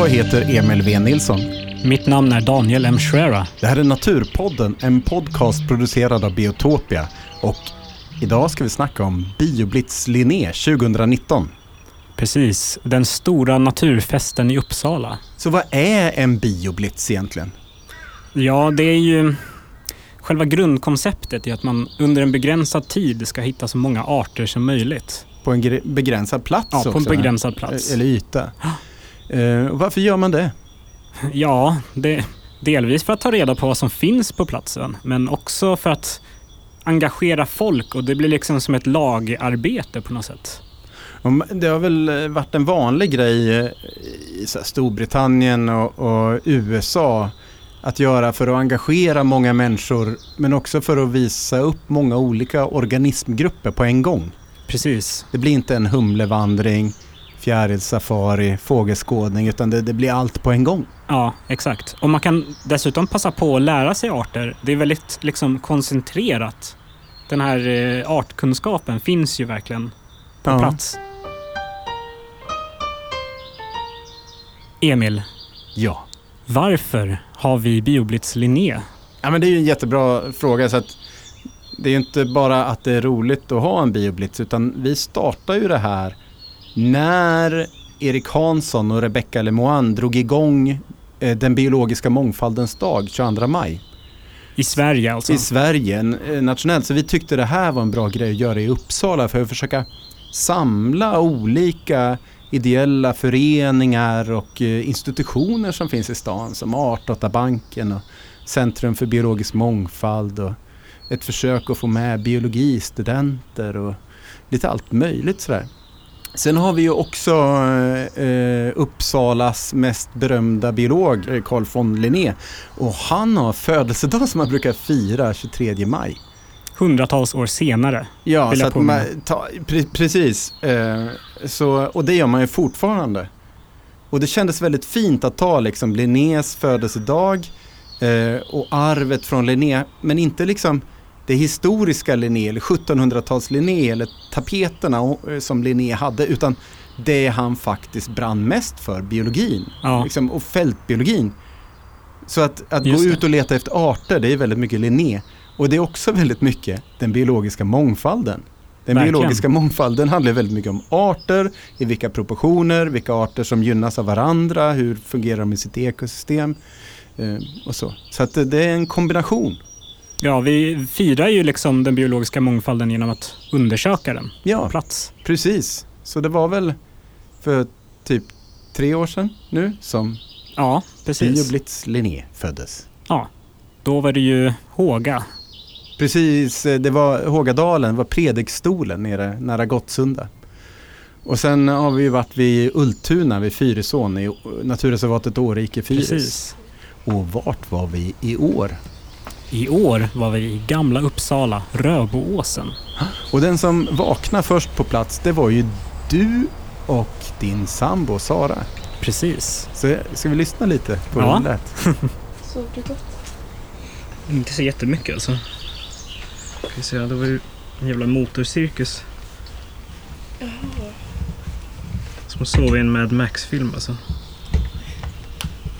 Jag heter Emil V Nilsson. Mitt namn är Daniel M. Schwera. Det här är Naturpodden, en podcast producerad av Biotopia. Och idag ska vi snacka om Bioblitz Linné 2019. Precis, den stora naturfesten i Uppsala. Så vad är en bioblitz egentligen? Ja, det är ju... Själva grundkonceptet är att man under en begränsad tid ska hitta så många arter som möjligt. På en begränsad plats Ja, också? på en begränsad plats. Eller yta. Eh, och varför gör man det? Ja, det, delvis för att ta reda på vad som finns på platsen, men också för att engagera folk och det blir liksom som ett lagarbete på något sätt. Det har väl eh, varit en vanlig grej eh, i Storbritannien och, och USA att göra för att engagera många människor men också för att visa upp många olika organismgrupper på en gång. Precis. Det blir inte en humlevandring, fjärilsafari, fågelskådning utan det, det blir allt på en gång. Ja, exakt. Och man kan dessutom passa på att lära sig arter. Det är väldigt liksom koncentrerat. Den här eh, artkunskapen finns ju verkligen på Ja. plats. Emil, Ja. varför har vi Bioblitz Linné? Ja men det är ju en jättebra fråga så att det är ju inte bara att det är roligt att ha en bioblitz utan vi startar ju det här när Erik Hansson och Rebecca Lemoine drog igång eh, den biologiska mångfaldens dag 22 maj I Sverige alltså? i Sverige eh, nationellt. Så vi tyckte det här var en bra grej att göra i Uppsala för att försöka samla olika ideella föreningar och eh, institutioner som finns i stan som Artdatabanken och Centrum för biologisk mångfald och ett försök att få med biologistudenter och lite allt möjligt sådär. Sen har vi ju också eh, Uppsalas mest berömda biolog, eh, Carl von Linné. Och han har födelsedag som man brukar fira 23 maj. Hundratals år senare. Ja, så att man, ta, pre, precis. Eh, så, och det gör man ju fortfarande. Och det kändes väldigt fint att ta liksom Linnés födelsedag eh, och arvet från Linné, men inte liksom det historiska Linné eller 1700-tals Linné eller tapeterna eh, som Linné hade, utan det han faktiskt brann mest för, biologin Ja, liksom, och fältbiologin. Så att, att gå det. ut och leta efter arter, det är väldigt mycket Linné. Och det är också väldigt mycket den biologiska mångfalden. Den Verkligen. biologiska mångfalden handlar väldigt mycket om arter, i vilka proportioner, vilka arter som gynnas av varandra, hur fungerar de i sitt ekosystem eh, och så. Så att det är en kombination. Ja, vi firar ju liksom den biologiska mångfalden genom att undersöka den på Ja, plats. precis. Så det var väl för typ tre år sedan nu som Ja, precis. Bioblitz Linné föddes. Då var det ju Håga. Precis, det var Hågadalen, det var predikstolen nere nära Gottsunda. Och sen har vi ju varit vid Ultuna vid Fyrisån i naturreservatet Årike Fyris. Precis. Och vart var vi i år? I år var vi i Gamla Uppsala, Röboåsen. Och den som vaknade först på plats det var ju du och din sambo Sara. Precis. Så ska vi lyssna lite på Ja. hur det lät? Sov du gott? Inte så jättemycket alltså. Ska vi se, det var ju en jävla motorcirkus. Jaha. Som att sova i en Mad Max-film alltså.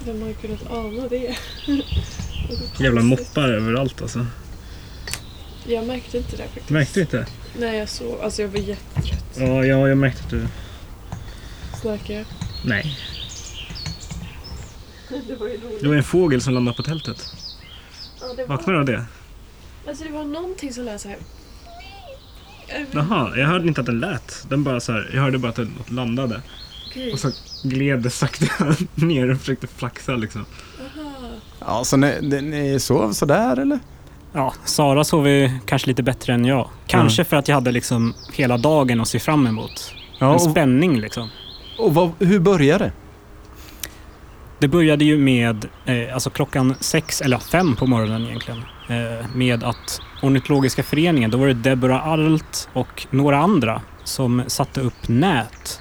Vem har kunnat ana det? Jävla moppar överallt alltså. Jag märkte inte det faktiskt. Märkte du inte? Nej, jag sov. Alltså jag var jättetrött. Ja, ja jag märkte att du... Snarkade jag? Nej. Det var ju roligt. Det var en fågel som landade på tältet. Ja, det var... Vaknade du av det? Alltså det var någonting som lät så här. Jaha, jag hörde inte att den lät. Den bara så här, jag hörde bara att den landade. Okej. Och så gled det sakta ner och försökte flaxa liksom. Aha. Ja, så ni, ni sov sådär eller? Ja, Sara sov ju kanske lite bättre än jag. Kanske för att jag hade liksom hela dagen att se fram emot. Ja, En spänning liksom. och vad, hur började det? Det började ju med, eh, alltså klockan sex, eller fem på morgonen egentligen, eh, med att Ornitologiska föreningen, då var det Deborah Arlt och några andra som satte upp nät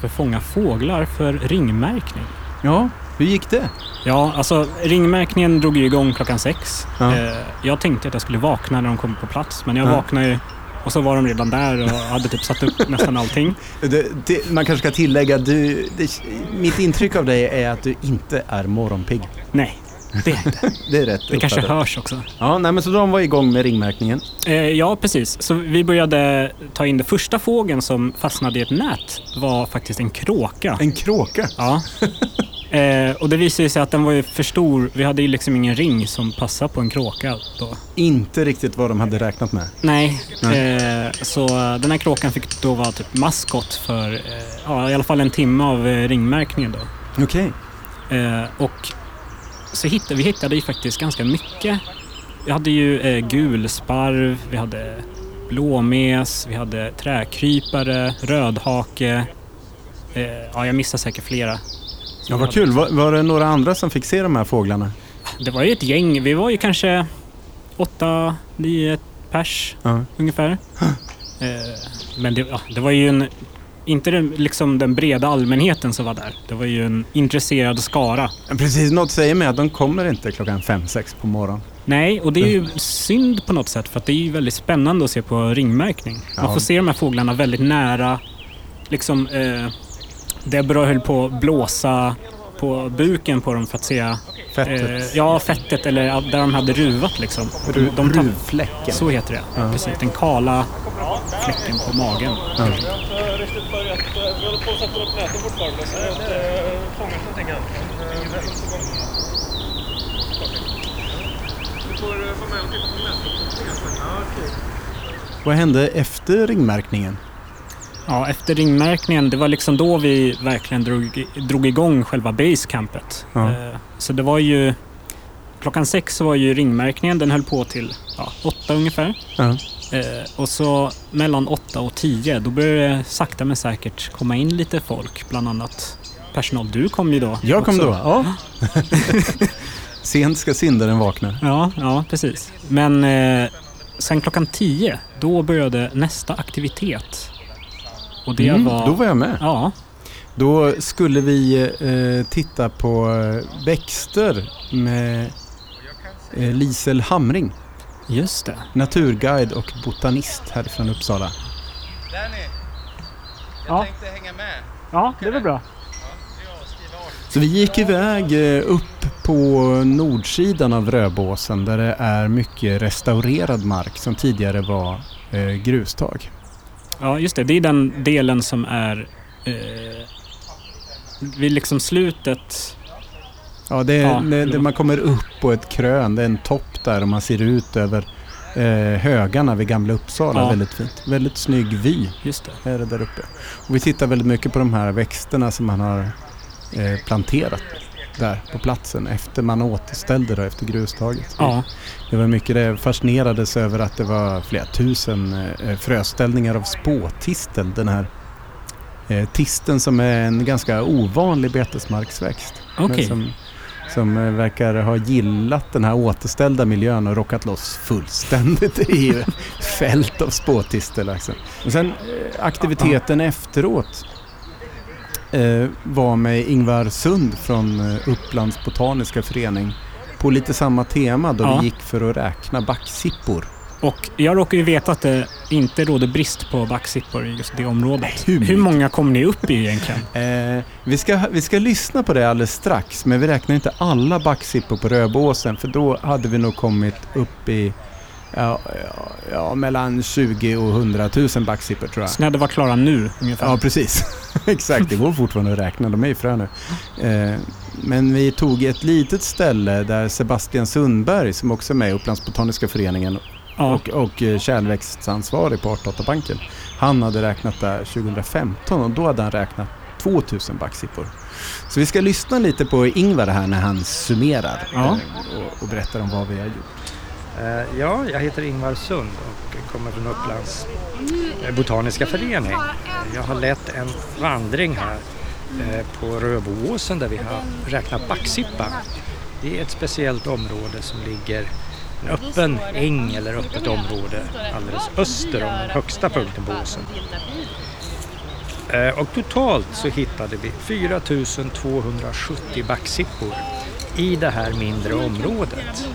för att fånga fåglar för ringmärkning. Ja, hur gick det? Ja, alltså ringmärkningen drog ju igång klockan sex. Ja. Eh, jag tänkte att jag skulle vakna när de kom på plats, men jag Ja. vaknade ju Och så var de redan där och hade typ satt upp nästan allting. Det, det, man kanske ska tillägga, du, det, mitt intryck av dig är att du inte är morgonpigg. Nej, det är inte. Det är rätt Det kanske hörs också. Ja, nej, men så de var igång med ringmärkningen. Eh, ja, precis. Så vi började ta in det första fågeln som fastnade i ett nät var faktiskt en kråka. En kråka. Ja. Eh, och det visade sig att den var ju för stor. Vi hade ju liksom ingen ring som passade på en kråka då. Inte riktigt vad de hade räknat med. Nej, Eh, så den här kråkan fick då vara typ maskot för eh, ja, i alla fall en timme av eh, ringmärkningen då. Okej. Eh, och så hittade vi hittade ju faktiskt ganska mycket. Vi hade ju eh, gulsparv, vi hade blåmes, vi hade träkrypare, rödhake. Ja, jag missar säkert flera. Ja, vad kul. Var, var det några andra som fick se de här fåglarna? Det var ju ett gäng. Vi var ju kanske åtta, nio pers Ja. ungefär. Eh, men det, ja, det var ju en, inte den, liksom den breda allmänheten som var där. Det var ju en intresserad skara. Precis, något säger mig att de kommer inte klockan fem, sex på morgonen. Nej, och det är ju synd på något sätt för att det är ju väldigt spännande att se på ringmärkning. Man Ja. får se de här fåglarna väldigt nära. Liksom, eh, Deborah höll på att blåsa på buken på dem för att se Fettet. Eh, ja, fettet eller där de hade ruvat liksom. De, Ru- de tapp- Ruvfläcken. Så heter det. Ja. Precis, den kala fläcken på magen. Okej. Vad hände efter ringmärkningen? Ja, efter ringmärkningen, det var liksom då vi verkligen drog, drog igång själva basecampet. Ja. Eh, Så det var ju... Klockan sex var ju ringmärkningen, den höll på till ja, åtta ungefär. Ja. Eh, och så mellan åtta och tio, då började det sakta men säkert komma in lite folk. Bland annat personal. Du kom ju då. Jag kom också. då. Ja. Sent ska syndaren vakna. Ja, ja precis. Men eh, sen klockan tio, då började nästa aktivitet. Och det Mm, var... Då var jag med. Ja, Då skulle vi eh, titta på eh, växter med eh, Lisel Hamring. just det. Naturguide och botanist härifrån Uppsala. Danny, Ja. tänkte hänga med. Ja, det var bra. Så vi gick iväg eh, upp på nordsidan av Röbåsen där det är mycket restaurerad mark som tidigare var eh, grustag. Ja, just det. Det är den delen som är eh, vid liksom slutet. Ja, det, Ja, det, det, man kommer upp på ett krön, det är en topp där och man ser ut över eh, högarna vid Gamla Uppsala. Ja. Väldigt fint. Väldigt snygg vy Just det. är det där uppe. Och vi tittar väldigt mycket på de här växterna som man har eh, planterat där på platsen efter man återställde det efter grustaget. Ja, Det var mycket det fascinerades över att det var flera tusen eh, fröställningar av spåtistel. Den här eh, tisten som är en ganska ovanlig betesmarksväxt. Men som, som eh, verkar ha gillat den här återställda miljön och rockat loss fullständigt i fält av spåtistel. Alltså. Och sen aktiviteten efteråt var med Ingvar Sund från eh, Upplands botaniska förening på lite samma tema då Ja. vi gick för att räkna backsippor. Och jag råkar ju veta att det inte råder brist på backsippor i just det området. Hur? Hur många kom ni upp i egentligen? Eh, vi, ska, vi ska lyssna på det alldeles strax, men vi räknar inte alla backsippor på Röbåsen för då hade vi nog kommit upp i ja, ja, ja, mellan 20 och 100 000 backsippor tror jag. Så ni hade varit klara nu ungefär? Ja, precis. Exakt, det går fortfarande att räkna. De är i frö nu. Eh, men vi tog ett litet ställe där Sebastian Sundberg, som också är med i Upplands Botaniska föreningen Ja. och, och eh, kärlväxtsansvarig på Artdatabanken. Han hade räknat där 2015 och då hade han räknat 2000 backsippor. Så vi ska lyssna lite på Ingvar här när han summerar Ja. eh, och, och berättar om vad vi har gjort. Eh, ja, jag heter Ingvar Sund och kommer från Upplands eh, botaniska förening. Jag har lett en vandring här eh, på Röboåsen där vi har räknat backsippa. Det är ett speciellt område som ligger en öppen äng eller öppet område alldeles öster om den högsta punkten på åsen. Och totalt så hittade vi 4270 backsippor i det här mindre området.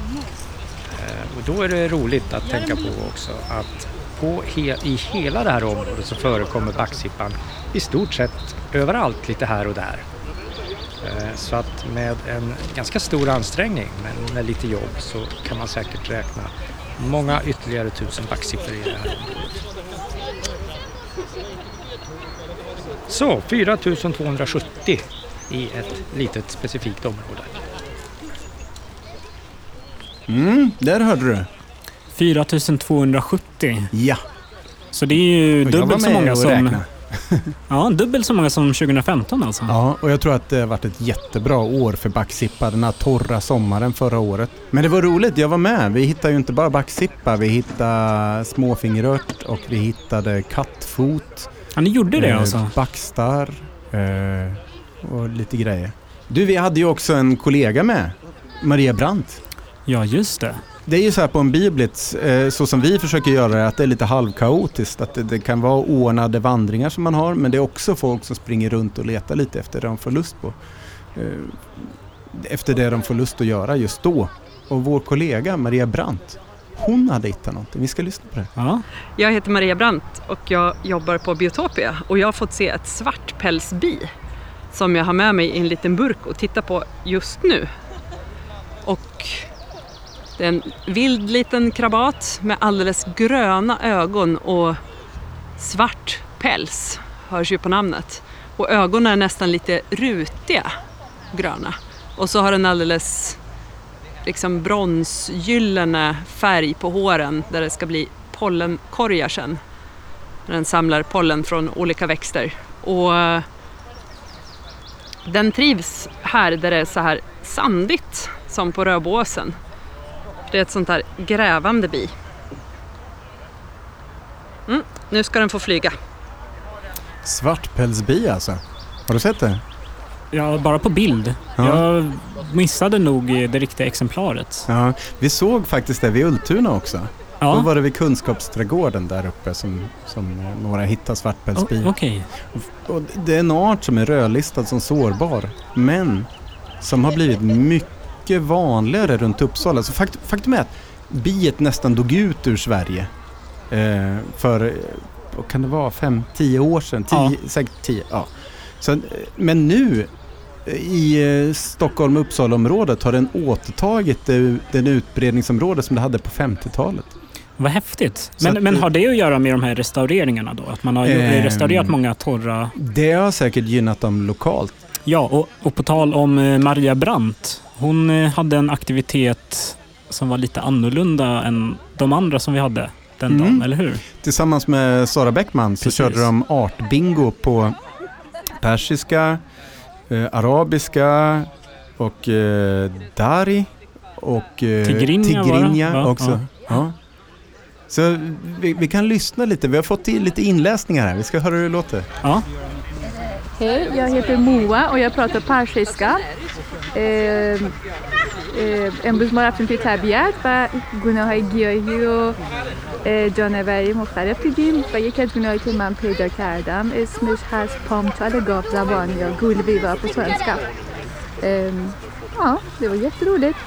Och då är det roligt att tänka på också att på he i hela det här området så förekommer backsippan i stort sett överallt, lite här och där. Eh, så att med en ganska stor ansträngning, men med lite jobb, så kan man säkert räkna många ytterligare tusen backsippor i det här området. Så 4270 i ett litet specifikt område. Mm, där hörde du. 4270. Ja, Så det är ju och dubbelt så många som... Ja, dubbelt så många som 2015 alltså. Ja, och jag tror att det har varit ett jättebra år för backsippa den här torra sommaren förra året. Men det var roligt, jag var med. Vi hittade ju inte bara backsippa, vi hittade småfingerört och vi hittade kattfot. Ja, ni gjorde det eh, alltså? Backstar eh, och lite grejer. Du, vi hade ju också en kollega med, Maria Brandt. Ja, just det. Det är ju så här på en bioblitz, eh, så som vi försöker göra det, att det är lite halvkaotiskt. Att det, det kan vara ordnade vandringar som man har, men det är också folk som springer runt och letar lite efter det de får lust på. Eh, efter det de får lust att göra just då. Och vår kollega Maria Brandt, hon hade hittat någonting. Vi ska lyssna på det. Ja. Jag heter Maria Brandt och jag jobbar på Biotopia och jag har fått se ett svartpälsbi som jag har med mig i en liten burk och tittar på just nu. Och det är en vild liten krabat med alldeles gröna ögon och svart päls, hörs ju på namnet. Och ögonen är nästan lite rutiga gröna. Och så har den alldeles liksom bronsgyllene färg på håren där det ska bli pollenkorgar sen. Den samlar pollen från olika växter. Och den trivs här där det är så här sandigt som på Röbåsen. Det är ett sånt här grävande bi. Mm, nu ska den få flyga. Svartpälsbi alltså. Har du sett det? ja, bara på bild. Ja. Jag missade nog det riktiga exemplaret. Ja, vi såg faktiskt det vid Ultuna också. Då Ja, var det vid Kunskapsträdgården där uppe som, som några hittade svartpälsbi. o- okej. Och det är en art som är rödlistad som sårbar, men som har blivit mycket vanligare runt Uppsala. Så fakt, faktum är att biet nästan dog ut ur Sverige eh, för, eh, vad kan det vara, fem, tio år sedan? Tio, Ja. Säkert tio, ja. Så, eh, men nu eh, i eh, Stockholm-Uppsala-området har den återtagit den utbredningsområde som det hade på 50-talet. Vad häftigt. Så att Men, men har det att göra med de här restaureringarna då? Att man har Ehm. restaurerat många torra... Det har säkert gynnat dem lokalt. Ja, och, och på tal om eh, Maria Brandt. Hon eh, hade en aktivitet som var lite annorlunda än de andra som vi hade den Mm. dagen, eller hur? Tillsammans med Sara Bäckman så Precis. körde de artbingo på persiska, eh, arabiska och eh, dari och eh, Tigrinja också. Ja. Så vi, vi kan lyssna lite. Vi har fått till lite inläsningar här. Vi ska höra hur det låter. Ja. Hej, jag heter Moa och jag pratar persiska. Eh, امروز ما رفتیم توی طبیعت و گونه های گیاهی و اه، جانوری مختلف دیدیم و یکی از گونه هایی که من پیدا کردم اسمش هست پامتال گاو زبان یا گولویوا på svenska. Ehm, ja, det var jätteroligt.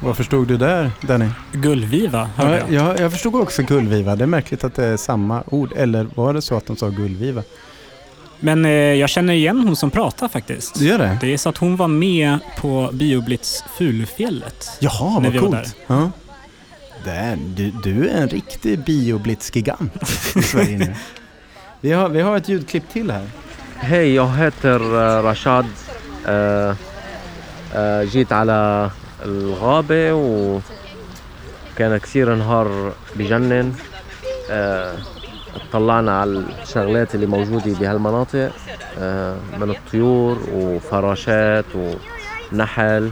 Vad förstod du där, Danny? Gullviva, hörde Ja, jag. jag, jag förstod också gullviva. Det är märkligt att det är samma ord. Eller var det så att de sa gullviva? Men eh, jag känner igen hon som pratar faktiskt. Du gör det? Det är så att hon var med på Bioblitz Fulfjället. Jaha, när vad vi var coolt. Ja. Där, du, du är en riktig bioblitzgigant i Sverige nu. Vi har, vi har ett ljudklipp till här. هاي jag heter eh, Rashad آه، آه، جيت على الغابة وكان كثير نهار بجنن آه، اطلعنا على الشغلات اللي موجودة بهالمناطق آه، من الطيور وفراشات ونحل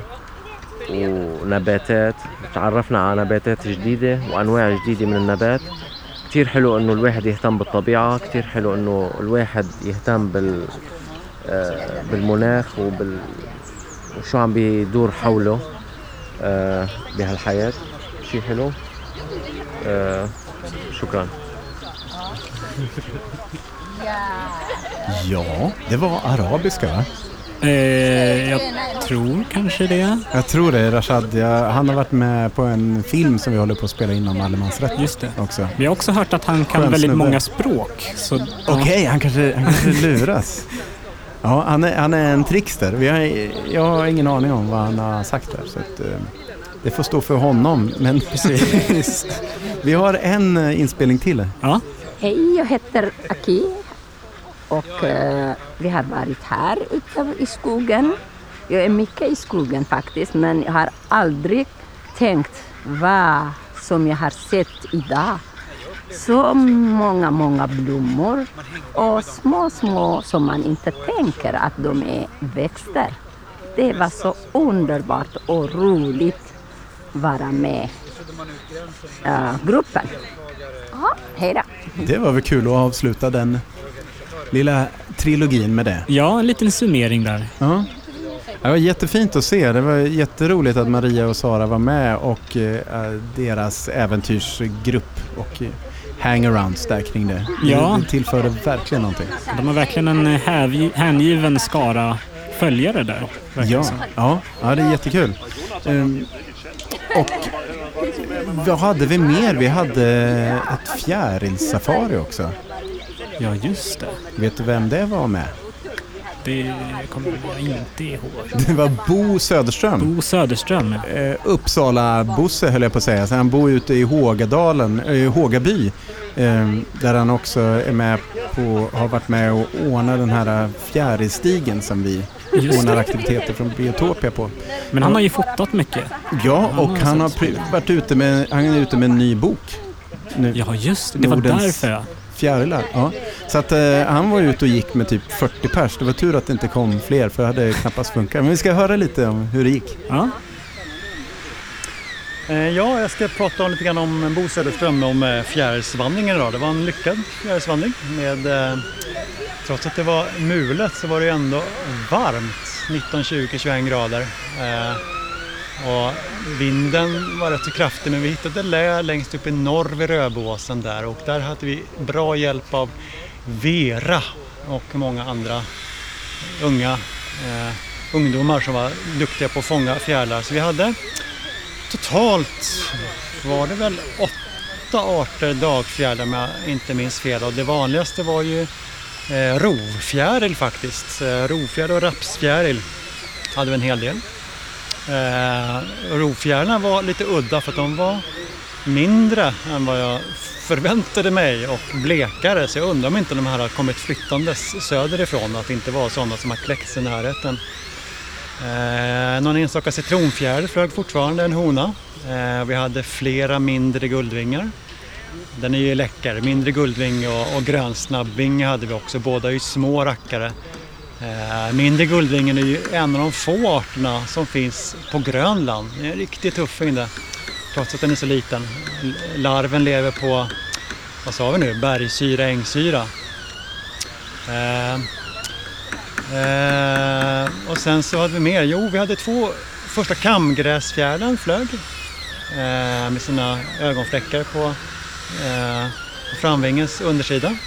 ونباتات. تعرفنا على نباتات جديدة وأنواع جديدة من النبات. كتير حلو إنه الواحد يهتم بالطبيعة كتير حلو إنه الواحد يهتم بال آه، بالمناخ وبال وشو عم بيدور حوله آه، بهالحياة. شي حلو؟ شكرا. Ja, det var arabiska va? Eh, jag tror kanske det. Jag tror det, Rashad. Jag, han har varit med på en film som vi håller på att spela in om allemansrätt Just det. också. Vi har också hört att han kan Skön väldigt snubbe. många språk. Så. Okej, han, kanske, han kanske luras. Ja, han är, han är en trickster. Vi har, jag har ingen aning om vad han har sagt där. Så att, eh, det får stå för honom. Men precis. Vi har en eh, inspelning till. Ja. Hej, jag heter Aki och eh, vi har varit här ute i skogen. Jag är mycket i skogen faktiskt, men jag har aldrig tänkt vad som jag har sett idag. Så många, många blommor och små, små som man inte tänker att de är växter. Det var så underbart och roligt vara med eh, gruppen. Ja, hej då. Det var väl kul att avsluta den lilla trilogin med det. ja, en liten summering där. Ja. Det var jättefint att se. Det var jätteroligt att Maria och Sara var med och eh, deras äventyrsgrupp och eh, hangarounds där kring det. Ja. Det tillförde verkligen någonting. De har verkligen en eh, hängiven skara följare där. Ja, ja, ja, det är jättekul. Ehm, och vad hade vi mer? Vi hade ett fjärilsafari också. ja, just det. Vet du vem det var med? Det kommer jag inte ihåg. Det var Bo Söderström. Bo Söderström. Eh, Uppsala-Bosse höll jag på att säga. Så han bor ute i Hågadalen, eh, Hågaby. Eh, där han också är med på, har varit med och ordnat den här fjärilsstigen som vi ordnar aktiviteter från Biotopia på. Men han har ju fotat mycket. Ja, och han har varit ute med, han är ute med en ny bok. Nu. Ja, just det. Det var Nordens- därför. Fjärilar, ja. Så att eh, han var ute och gick med typ 40 pers. Det var tur att det inte kom fler för det hade knappast funkat. Men vi ska höra lite om hur det gick. ja. Eh, ja, jag ska prata lite grann om Bo Söderström om eh, fjärilsvandringen idag. Det var en lyckad fjärilsvandring. Med, eh, trots att det var mulet så var det ändå varmt. 19-20-21 grader. Eh, och vinden var rätt så kraftig men vi hittade lä längst upp i norr vid Röbåsen där och där hade vi bra hjälp av Vera och många andra unga eh, ungdomar som var duktiga på att fånga fjärilar. Så vi hade totalt var det väl åtta arter dagfjärilar om jag inte minns fel och det vanligaste var ju eh, rovfjäril faktiskt. Eh, rovfjäril och rapsfjäril hade vi en hel del. Eh, rovfjärilarna var lite udda för att de var mindre än vad jag förväntade mig och blekare så jag undrar om inte de här har kommit flyttandes söderifrån att det inte var sådana som har kläckts i närheten. Eh, någon enstaka citronfjäril flög fortfarande, en hona. Eh, vi hade flera mindre guldvingar. Den är ju läcker. Mindre guldving och, och grönsnabbvinge hade vi också. Båda är ju små rackare. Eh, mindre guldvingen är ju en av de få arterna som finns på Grönland. Det är en riktig tuffing det. Trots att den är så liten. Larven lever på, vad sa vi nu, bergsyra, ängsyra. Eh, Eh, och sen så hade vi mer. Jo, vi hade två första kamgräsfjärilen flög eh, med sina ögonfläckar på, eh, på framvingens undersida.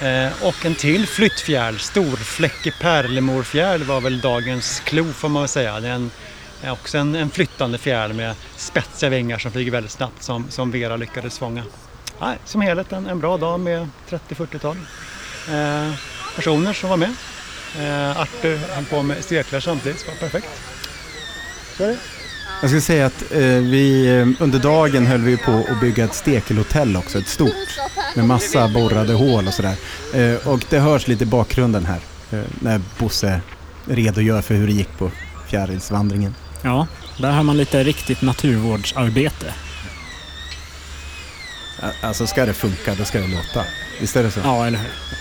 Eh, och en till flyttfjäril, storfläckig pärlemorfjäril var väl dagens klo får man väl säga. Det är en, också en, en flyttande fjäril med spetsiga vingar som flyger väldigt snabbt som, som Vera lyckades fånga. Nej, som helhet en, en bra dag med 30-40-tal eh, personer som var med. Eh, Artur höll på med steklar samtidigt, så var perfekt. Så är det. Jag ska säga att eh, vi eh, under dagen höll vi på att bygga ett stekelhotell också, ett stort med massa borrade hål och sådär. Eh, och det hörs lite i bakgrunden här eh, när Bosse redogör för hur det gick på fjärilsvandringen. Ja, där har man lite riktigt naturvårdsarbete. Alltså ska det funka, då ska det låta. Visst är det så? Ja, eller hur?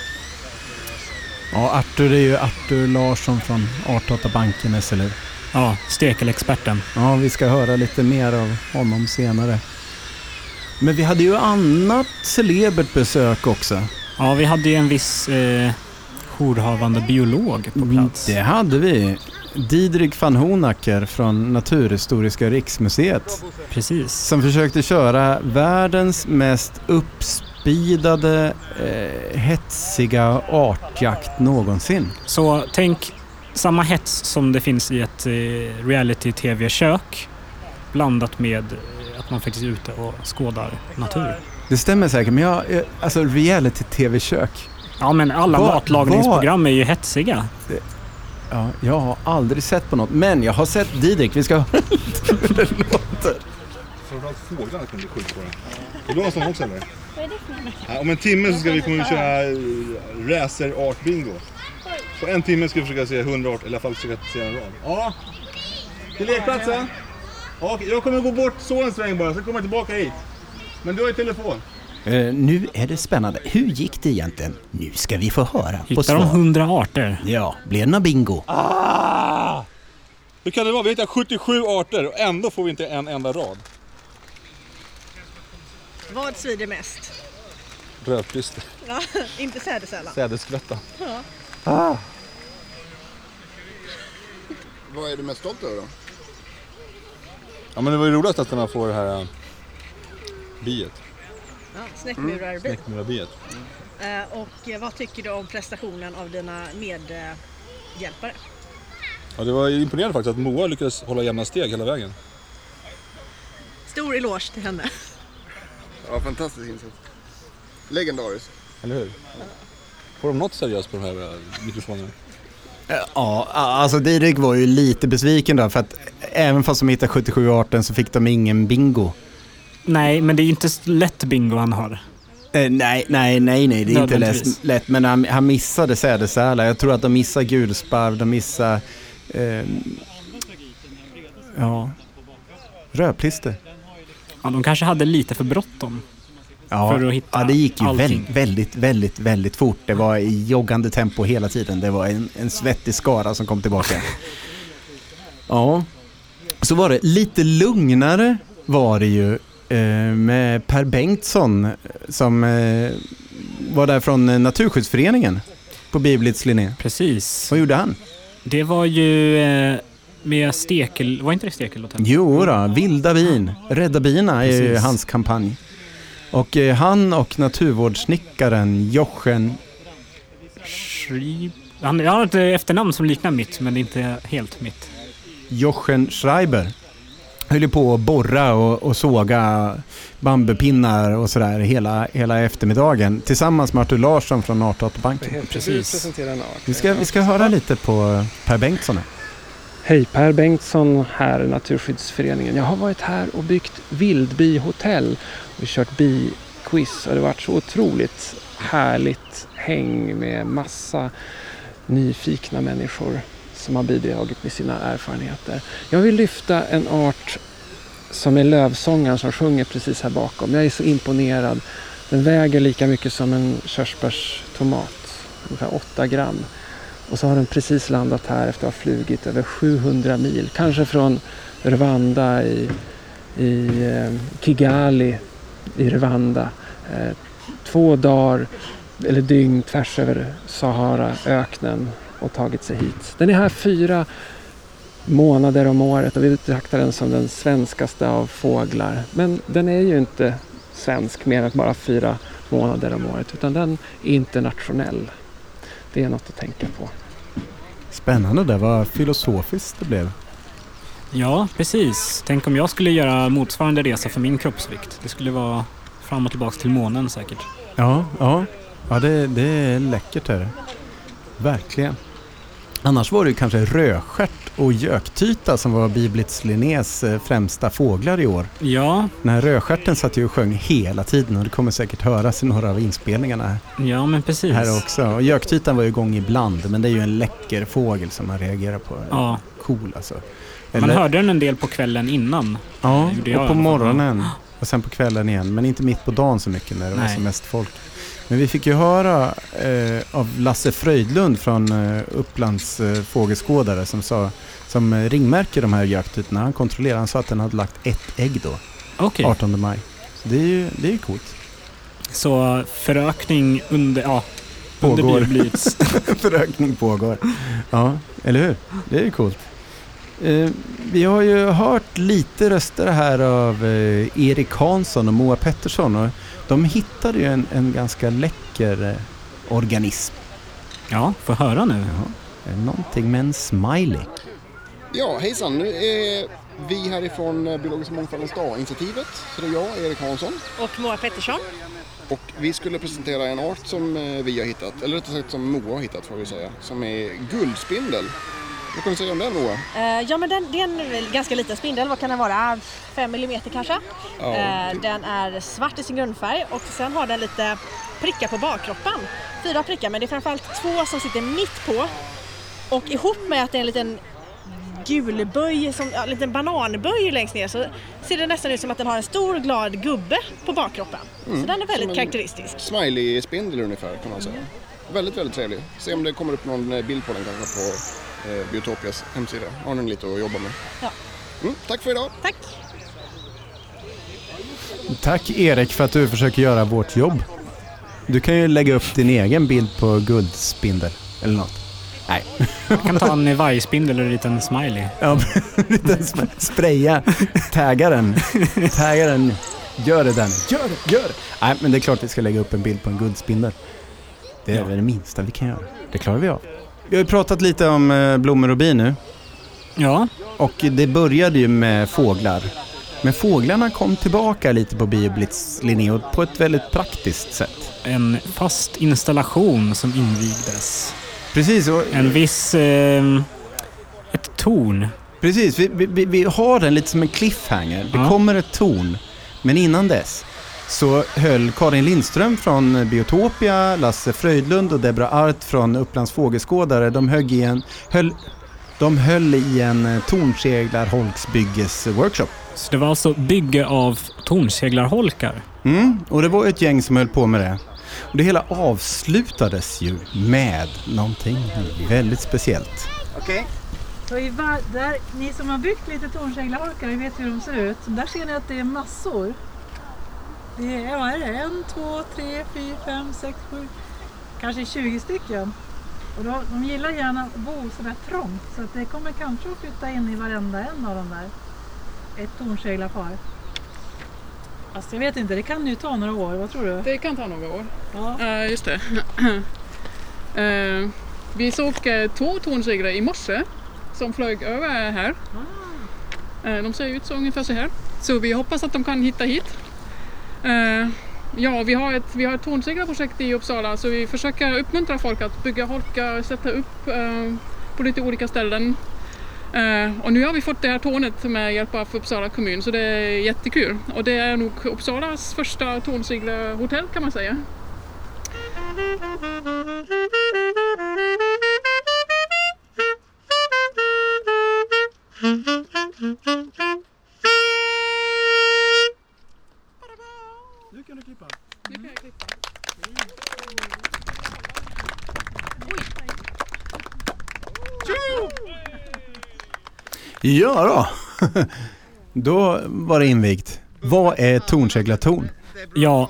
Ja, Artur är ju Artur Larsson från Artdatabanken SLU. Ja, stekelexperten. Ja, vi ska höra lite mer av honom senare. Men vi hade ju annat celebert besök också. Ja, vi hade ju en viss eh, jourhavande biolog på plats. Det hade vi. Didrik van Honacker från Naturhistoriska riksmuseet. Precis. Som försökte köra världens mest uppspeedade, eh, hetsiga artjakt någonsin. Så tänk samma hets som det finns i ett eh, reality-tv-kök blandat med eh, att man faktiskt är ute och skådar natur. Det stämmer säkert, men jag, jag- alltså reality-tv-kök. Ja, men alla Vad- matlagningsprogram är ju hetsiga. Ja, jag har aldrig sett på något, men jag har sett Didrik. Vi ska höra hur det låter. Framförallt fåglarna kommer bli sjukt på det. Vill du ha en sån också eller? Ja, om en timme så ska vi komma och köra eh, racer art bingo. På en timme ska vi försöka se 100 art, eller i alla fall försöka se en rad. Ja, till lekplatsen. Okej, jag kommer gå bort så en sväng bara, sen kommer jag tillbaka hit. Men du har ju telefon. Eh, nu är det spännande. Hur gick det egentligen? Nu ska vi få höra på Hittar de svar. hundra arter? Ja, blir det någon bingo? Ah! Hur kan det vara? Vi hittar 77 arter och ändå får vi inte en enda rad. Vad svider mest? Rödklister. Ja, inte sädesärla. Sädesskvätta. Ja. Ah. Vad är du mest stolt över då? Ja men det var ju roligast att kunna få det här äh, biet. Ja, Snäckmurarbi. Snäckmurarbiet. Eh, och eh, vad tycker du om prestationen av dina medhjälpare? Ja, det var imponerande faktiskt att Moa lyckades hålla jämna steg hela vägen. Stor eloge till henne. Ja, fantastisk insats. Legendarisk. Eller hur? Får de något seriöst på de här äh, mikrofonerna? Ja, alltså Didrik var ju lite besviken då för att även fast de hittade 77 arten så fick de ingen bingo. Nej, men det är inte lätt bingo han har. Eh, nej, nej, nej, nej, det är inte lätt, lätt men han, han missade sädesärla. Jag tror att de missade gulsparv, de missade... ehm, ja... Rödplister. Ja, de kanske hade lite för bråttom. Ja, För att hitta ja, det gick ju väldigt, väldigt, väldigt, väldigt fort. Det var i joggande tempo hela tiden. Det var en, en svettig skara som kom tillbaka. ja, så var det lite lugnare var det ju eh, med Per Bengtsson som eh, var där från Naturskyddsföreningen på Biblitz Linné. Precis. Vad gjorde han? Det var ju eh, med Stekel... Var inte det Stekelhotell? Jo då, vilda bin. Rädda bina är ju Precis. hans kampanj. Och eh, han och naturvårdssnickaren Jochen Schrie- Han jag har ett efternamn som liknar mitt, men det är inte helt mitt. Jochen Schreiber höll ju på att borra och, och såga bambupinnar och sådär hela, hela eftermiddagen tillsammans med Artur Larsson från Artdatabanken. Precis. presentera en art. Vi ska, vi ska höra lite på Per Bengtsson. här. Hej, Per Bengtsson här, Naturskyddsföreningen. Jag har varit här och byggt vildbihotell och kört biquiz och det har varit så otroligt härligt häng med massa nyfikna människor som har bidragit med sina erfarenheter. Jag vill lyfta en art som är lövsångaren som sjunger precis här bakom. Jag är så imponerad. Den väger lika mycket som en körsbärstomat, ungefär 8 gram. Och så har den precis landat här efter att ha flugit över 700 mil. Kanske från Rwanda i, i eh, Kigali i Rwanda. Eh, två dagar eller dygn tvärs över Saharaöknen och tagit sig hit. Den är här fyra månader om året och vi betraktar den som den svenskaste av fåglar. Men den är ju inte svensk mer än bara fyra månader om året utan den är internationell. Det är något att tänka på. Spännande det, vad filosofiskt det blev. Ja, precis. Tänk om jag skulle göra motsvarande resa för min kroppsvikt. Det skulle vara fram och tillbaka till månen säkert. Ja, ja. ja det, det är läckert är det. Verkligen. Annars var det kanske rödstjärt och göktyta som var Biblitz Linnés eh, främsta fåglar i år. Ja, Den här rödstjärten satt ju och sjöng hela tiden och det kommer säkert höras i några av inspelningarna här. ja men precis. här också. Och göktytan var ju igång ibland men det är ju en läcker fågel som man reagerar på. Ja. Cool alltså. Man hörde den en del på kvällen innan. Ja, och på morgonen. Och sen på kvällen igen. Men inte mitt på dagen så mycket när det var Nej. som mest folk. Men vi fick ju höra eh, av Lasse Fröjdlund från eh, Upplands eh, fågelskådare som, sa, som eh, ringmärker de här göktytorna. Han kontrollerade, han sa att den hade lagt ett ägg då. Okej. 18 maj. Så det är ju det är ju coolt. Så förökning under, ja, under Pågår. Bibelits. Förökning pågår. Ja, eller hur? Det är ju coolt. Eh, vi har ju hört lite röster här av eh, Erik Hansson och Moa Pettersson. Och de hittade ju en, en ganska läcker eh, organism. Ja, få höra nu. Ja. Någonting med en smiley. Ja, hejsan. Nu är vi härifrån Biologiska mångfaldens dag-initiativet. Så det är jag, Erik Hansson. Och Moa Pettersson. Och vi skulle presentera en art som vi har hittat, eller rättare sagt som Moa har hittat får vi säga, som är guldspindel. Vad kan du säga om den Moa? Eh, ja men den, det är en ganska liten spindel, vad kan den vara? 5 mm kanske? Ja. Eh, den är svart i sin grundfärg och sen har den lite prickar på bakkroppen. Fyra prickar men det är framförallt två som sitter mitt på. Och ihop med att det är en liten gulböj, som, ja, en liten bananböj längst ner så ser det nästan ut som att den har en stor glad gubbe på bakkroppen. Mm, Så den är väldigt karaktäristisk. Smiley-spindel ungefär kan man säga. Väldigt, väldigt trevlig. Se om det kommer upp någon eh, bild på den kanske på eh, Biotopias hemsida. Har den lite att jobba med. Ja. Mm, tack för idag! Tack! Tack Erik för att du försöker göra vårt jobb. Du kan ju lägga upp din egen bild på guldspindel eller något. Nej. Jag kan ta en vargspindel eller en liten smiley. Ja, lite sm- spraya. Tagga den. Tagga den. Gör det den. Gör det, gör det. Nej, men det är klart vi ska lägga upp en bild på en guldspindel. Det är Ja. det minsta vi kan göra. Det klarar vi av. Vi har ju pratat lite om eh, blommor och bin nu. Ja. Och det började ju med fåglar. Men fåglarna kom tillbaka lite på Bioblitz Linneo på ett väldigt praktiskt sätt. En fast installation som invigdes. Precis. Och, En viss... Eh, ett torn. Precis, vi, vi, vi har den lite som en cliffhanger. Det Ja. kommer ett torn. Men innan dess så höll Karin Lindström från Biotopia, Lasse Fröjdlund och Debra Art från Upplands Fågelskådare, de höll i en, höll, de höll i en tornseglar-holksbygges-workshop. Så det var alltså bygge av tornseglarholkar. Mm, och det var ett gäng som höll på med det. Och det hela avslutades ju med någonting väldigt speciellt. Okej. Så i var- där, ni som har byggt lite tornseglarholkar, ni vet hur de ser ut. Där ser ni att det är massor. Det är, vad är det? En, två, tre, fyra, fem, sex, sju, kanske 20 stycken. Och då, de gillar gärna att bo sådär trångt så att det kommer kanske att flytta in i varenda en av de där. Ett tornseglarpar. Fast jag vet inte, det kan ju ta några år. Vad tror du? Det kan ta några år. Ja. Eh, just det. Eh, vi såg eh, två tornsegrar i morse som flög över här. Eh, de ser ut så ungefär så här. Så vi hoppas att de kan hitta hit. Eh, ja, vi har ett, vi har ett tornseglarprojekt i Uppsala så vi försöker uppmuntra folk att bygga holkar, sätta upp eh, på lite olika ställen. Eh, och nu har vi fått det här tornet med hjälp av Uppsala kommun så det är jättekul. Och det är nog Uppsalas första tornseglarhotell kan man säga. Nu Ja då. Då var det invigt. Vad är tornseglartorn? Ja,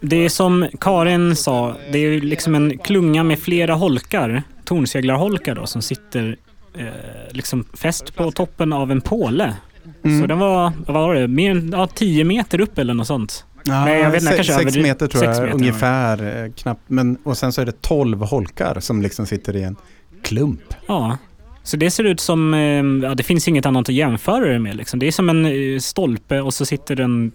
det är som Karin sa, det är liksom en klunga med flera holkar, tornseglarholkar då, som sitter eh, liksom fäst på toppen av en påle. Mm. Så den var, vad var det, mer än ja, 10 meter upp eller något sånt. Ja, Nej, jag vet inte, se- kanske sex överdriv- meter tror jag, meter. ungefär. eh, Knappt. Men, och sen så är det 12 holkar som liksom sitter i en klump. Ja. Så det ser ut som, eh, ja det finns inget annat att jämföra det med liksom. Det är som en eh, stolpe och så sitter en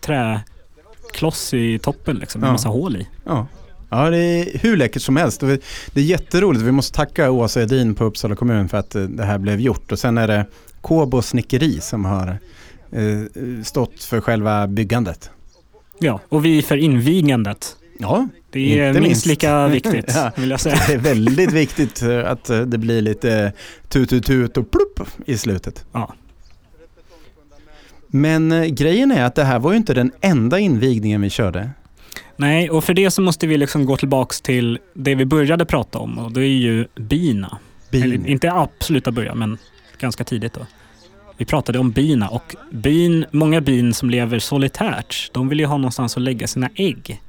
träkloss i toppen liksom, med Ja. massa hål i. Ja. Ja, det är hur läckert som helst. Det är jätteroligt. Vi måste tacka Åsa Edin på Uppsala kommun för att eh, det här blev gjort. Och sen är det Kåbo snickeri som har stått för själva byggandet. Ja, och vi för invigandet. Ja, Det är inte minst lika viktigt, Ja, vill jag säga. Det är väldigt viktigt eh, att eh, det blir lite tut-tut-tut och plupp i slutet. Ja. Men eh, grejen är att det här var ju inte den enda invigningen vi körde. Nej, och för det så måste vi liksom gå tillbaks till det vi började prata om och det är ju bina. Bin. Eller, inte absoluta början, men ganska tidigt då. Vi pratade om bina och bin, många bin som lever solitärt, de vill ju ha någonstans att lägga sina ägg.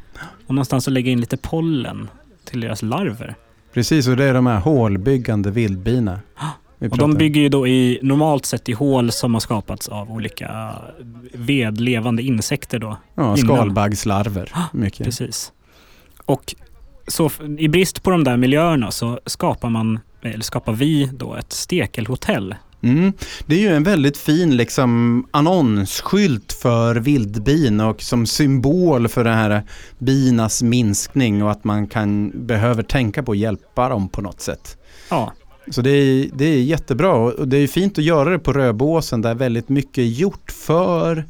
Och någonstans att lägga in lite pollen till deras larver. Precis, och det är de här hålbyggande vildbina. Vi Och de bygger ju då i, normalt sett i hål som har skapats av olika vedlevande insekter då. Ja, skalbaggslarver. Mycket. Precis. Och så i brist på de där miljöerna så skapar man eller skapar vi då ett stekelhotell. Mm. Det är ju en väldigt fin liksom, annonsskylt för vildbin och som symbol för det här binas minskning och att man kan, behöver tänka på att hjälpa dem på något sätt. Ja. Så det är, det är jättebra och det är fint att göra det på Röbåsen där väldigt mycket är gjort för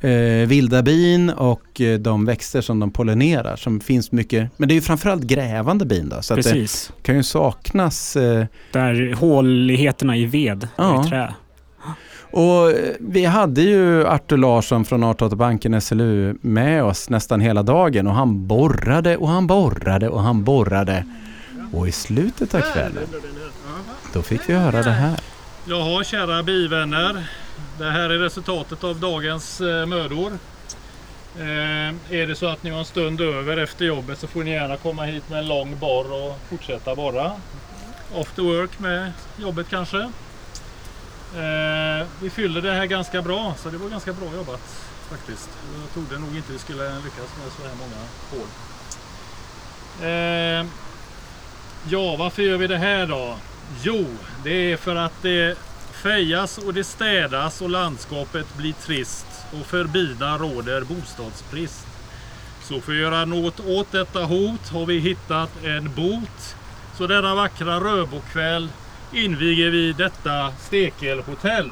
eh, vilda bin och eh, de växter som de pollinerar som finns mycket. Men det är ju framförallt grävande bin då. Så att Precis. det kan ju saknas eh, Där håligheterna i ved, Ja. i trä. Och eh, vi hade ju Artur Larsson från Artdatabanken SLU med oss nästan hela dagen och han borrade och han borrade och han borrade. Och i slutet av kvällen, då fick vi höra det här. Jaha, kära bivänner. Det här är resultatet av dagens eh, mödor. Eh, är det så att ni har en stund över efter jobbet så får ni gärna komma hit med en lång borr och fortsätta borra. After work med jobbet kanske. Eh, vi fyllde det här ganska bra, så det var ganska bra jobbat faktiskt. Jag trodde nog inte vi skulle lyckas med så här många hål. Eh, ja, varför gör vi det här då? Jo, det är för att det fejas och det städas och landskapet blir trist och för bina råder bostadsbrist. Så för att göra något åt detta hot har vi hittat en bot. Så denna vackra rödbokväll inviger vi detta stekelhotell.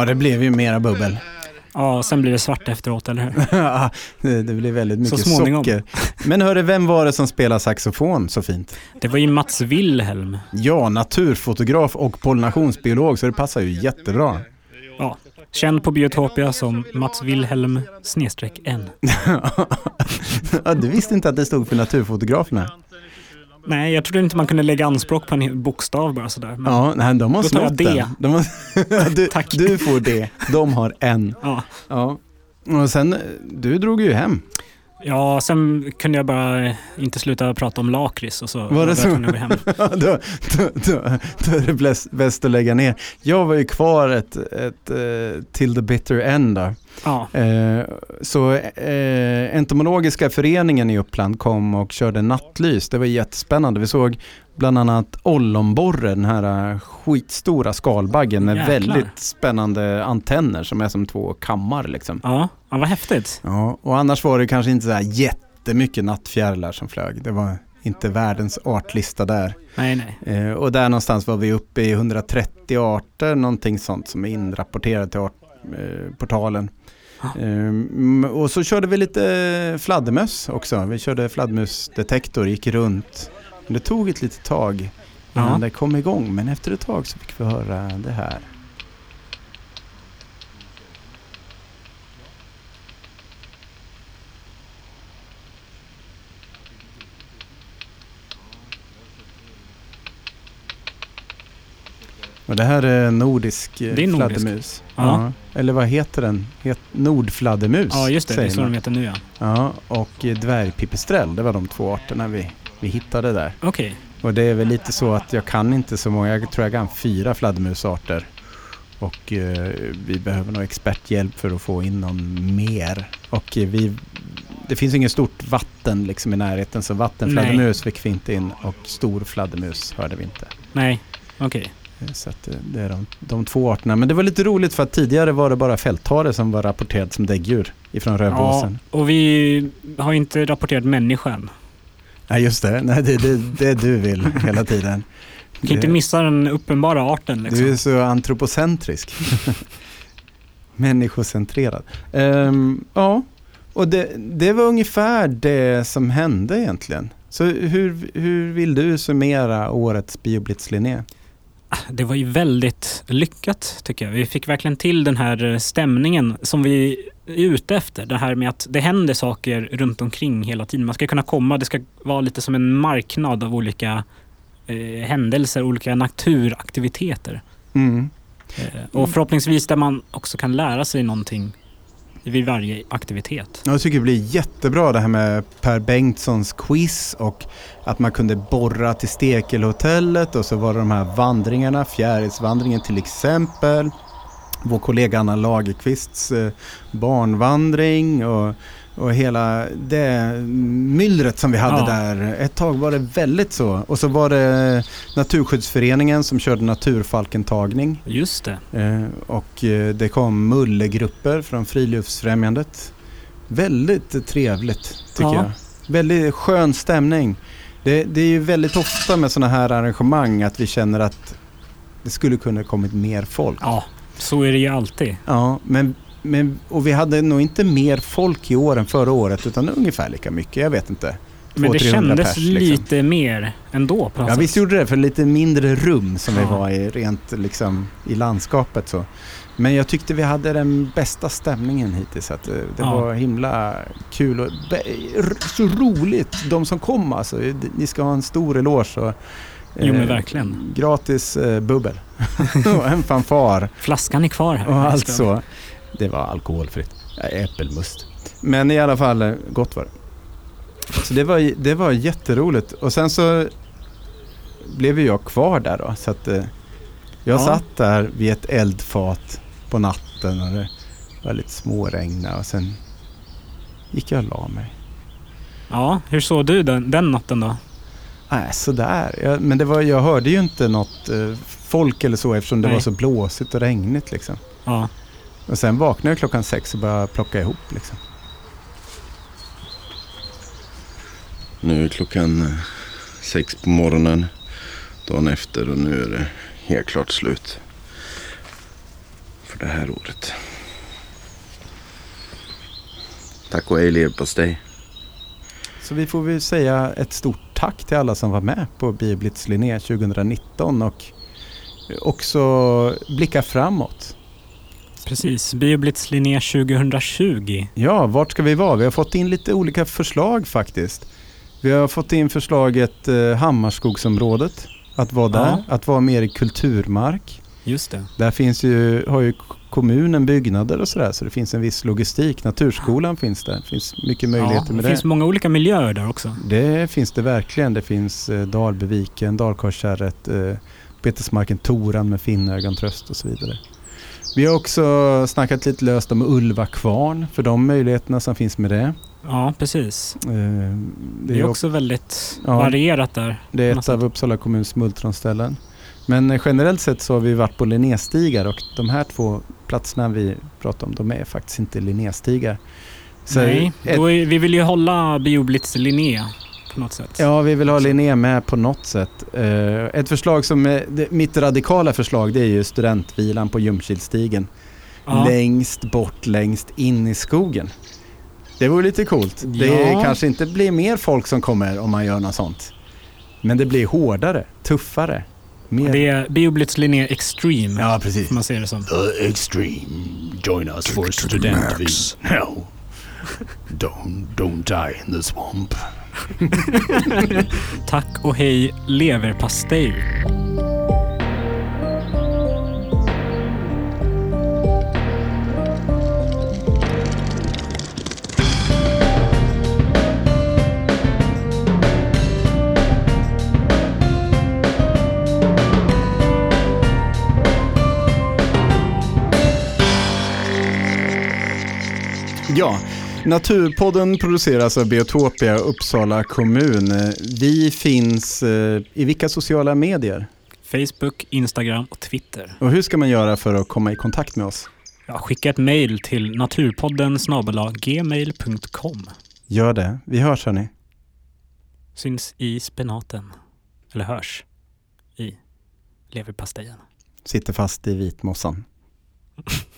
Ja, det blev ju mera bubbel. Ja, sen blir det svart efteråt, eller hur? Ja, det, det blev väldigt mycket socker. Men hörru, vem var det som spelade saxofon så fint? Det var ju Mats Wilhelm. Ja, naturfotograf och pollinationsbiolog, så det passar ju jättebra. Ja, känd på Biotopia som Mats Wilhelm snedstreck N. ja, du visste inte att det stod för naturfotograferna? Nej, jag trodde inte man kunde lägga anspråk på en bokstav bara sådär. Men Ja, nej, de har snott den. De har, du, du får det, de har en. Ja. ja. Och sen, du drog ju hem. Ja, sen kunde jag bara inte sluta prata om lakrits och så Var det jag så? att gå hem. Då, då, då, då är det bäst, att lägga ner. Jag var ju kvar ett, ett, eh, till the bitter end då. Ja. Eh, så eh, Entomologiska föreningen i Uppland kom och körde nattlys. Det var jättespännande. Vi såg bland annat ollonborre, den här eh, skitstora skalbaggen med Jäklar. väldigt spännande antenner som är som två kammar. Liksom. Ja, ja vad häftigt. Ja, och annars var det kanske inte så här jättemycket nattfjärilar som flög. Det var inte världens artlista där. Nej, nej. Eh, och där någonstans var vi uppe i 130 arter, någonting sånt som är inrapporterat till artportalen. Ehm, och så körde vi lite fladdermöss också. Vi körde fladdermusdetektor, gick runt. Det tog ett litet tag innan Ja. det kom igång. Men efter ett tag så fick vi höra det här. Och det här är nordisk eh, Det är nordisk. fladdermus. Ja. Eller vad heter den? Het, nordfladdermus. Ja, just det. Det är så de heter nu ja. Ja, och eh, dvärgpipistrell. Det var de två arterna vi, vi hittade där. Okej. Och det är väl lite så att jag kan inte så många. Jag tror jag kan fyra fladdermusarter. Och eh, vi behöver nog experthjälp för att få in någon mer. Och eh, vi, det finns inget stort vatten liksom i närheten så vattenfladdermus fick vi inte in och stor fladdermus hörde vi inte. Nej, okej. Eh, Så eh, det är de, de två arterna. Men det var lite roligt för att tidigare var det bara fälthare som var rapporterat som däggdjur ifrån Ja, Rödåsen. och vi har inte rapporterat människan. Nej just det, Nej, det är det, det du vill hela tiden. Vi kan inte missa den uppenbara arten liksom. Du är så antropocentrisk. Människocentrerad. Ehm, ja, och det, det var ungefär det som hände egentligen. Så hur, hur vill du summera årets Bioblitz Linné? Det var ju väldigt lyckat tycker jag. Vi fick verkligen till den här eh, stämningen som vi är ute efter. Det här med att det händer saker runt omkring hela tiden. Man ska kunna komma, det ska vara lite som en marknad av olika eh, händelser, olika naturaktiviteter. Mm. Eh, Och förhoppningsvis där man också kan lära sig någonting vid varje aktivitet. Jag tycker det blir jättebra det här med Per Bengtssons quiz och att man kunde borra till Stekelhotellet och så var det de här vandringarna, Fjärilsvandringen till exempel. Vår kollega Anna Lagerqvists eh, barnvandring och, och hela det myllret som vi hade Ja. där. Ett tag var det väldigt så. Och så var det Naturskyddsföreningen som körde naturfalkentagning. Just det. Eh, och eh, det kom mullegrupper från Friluftsfrämjandet. Väldigt trevligt tycker Ja. jag. Väldigt skön stämning. Det, det är ju väldigt ofta med sådana här arrangemang att vi känner att det skulle kunna kommit mer folk. Ja, så är det ju alltid. Ja, men, men, och vi hade nog inte mer folk i år än förra året utan ungefär lika mycket. Jag vet inte. Men det 200-300 kändes pers, liksom. lite mer ändå på något Ja sätt. visst gjorde det, för lite mindre rum som vi Ja. var i rent liksom i landskapet så. Men jag tyckte vi hade den bästa stämningen hittills. Att eh, det Ja. var himla kul och så roligt. De som kom alltså. Ni ska ha en stor eloge. Och, Jo, men eh, verkligen. Gratis eh, bubbel. och en fanfar. Flaskan är kvar här. Och allt så. Det var alkoholfritt. Ja, Äppelmust. Men i alla fall, eh, gott var det. Så det var, det var jätteroligt. Och sen så blev ju jag kvar där då. Så att eh, jag Ja. satt där vid ett eldfat på natten och det var lite småregna och sen gick jag och la mig. Ja, hur såg du den, den natten då? Nej, sådär. Jag, men det var, jag hörde ju inte något eh, folk eller så eftersom det Nej. var så blåsigt och regnigt liksom. Ja. Och sen vaknade jag klockan sex och började plocka ihop liksom. Nu är klockan eh, sex på morgonen dagen efter och nu är det helt klart slut för det här året. Tack och hej leverpastej. Så vi får väl säga ett stort tack till alla som var med på Bioblitz Linné 2019 och också blicka framåt. Precis, Bioblitz Linné 2020. Ja, vart ska vi vara? Vi har fått in lite olika förslag faktiskt. Vi har fått in förslaget eh, Hammarskogsområdet. Att vara där, Ja. att vara mer i kulturmark. Just det. Där finns ju, har ju kommunen byggnader och sådär så det finns en viss logistik. Naturskolan finns där. Det finns mycket möjligheter ja, med det det. finns många olika miljöer där också. Det finns det verkligen. Det finns eh, Dalbyviken, Dalkarlskärret, eh, betesmarken Toran med Finnögon, Tröst och så vidare. Vi har också snackat lite löst om Ulva kvarn för de möjligheterna som finns med det. Ja, precis. Eh, Det är ock- också väldigt Ja. varierat där. Det är ett av Uppsala kommuns smultronställen. Men generellt sett så har vi varit på Linnéstigar och de här två platserna vi pratar om, de är faktiskt inte Linnéstigar. Så Nej, ett- är, vi vill ju hålla Bioblitz Linné på något sätt. Ja, vi vill ha Linné med på något sätt. Eh, ett förslag som, är, det, mitt radikala förslag det är ju studentvilan på Ljungskilsstigen. Ja. Längst bort, längst in i skogen. Det vore lite coolt. Det Ja. kanske inte blir mer folk som kommer om man gör något sånt. Men det blir hårdare, tuffare. Mer... Det är Bioblitz Linné Extreme. Ja, precis. Man säga det som. extreme. Join us for student No. Don't, don't die in the swamp. Tack och hej leverpastej. Ja, Naturpodden produceras av Biotopia Uppsala kommun. Vi finns eh, i vilka sociala medier? Facebook, Instagram och Twitter. Och hur ska man göra för att komma i kontakt med oss? Ja, skicka ett mejl till naturpodden gmail.com. Gör det. Vi hörs hörni. Syns i spenaten. Eller hörs i leverpastejen. Sitter fast i vitmossan.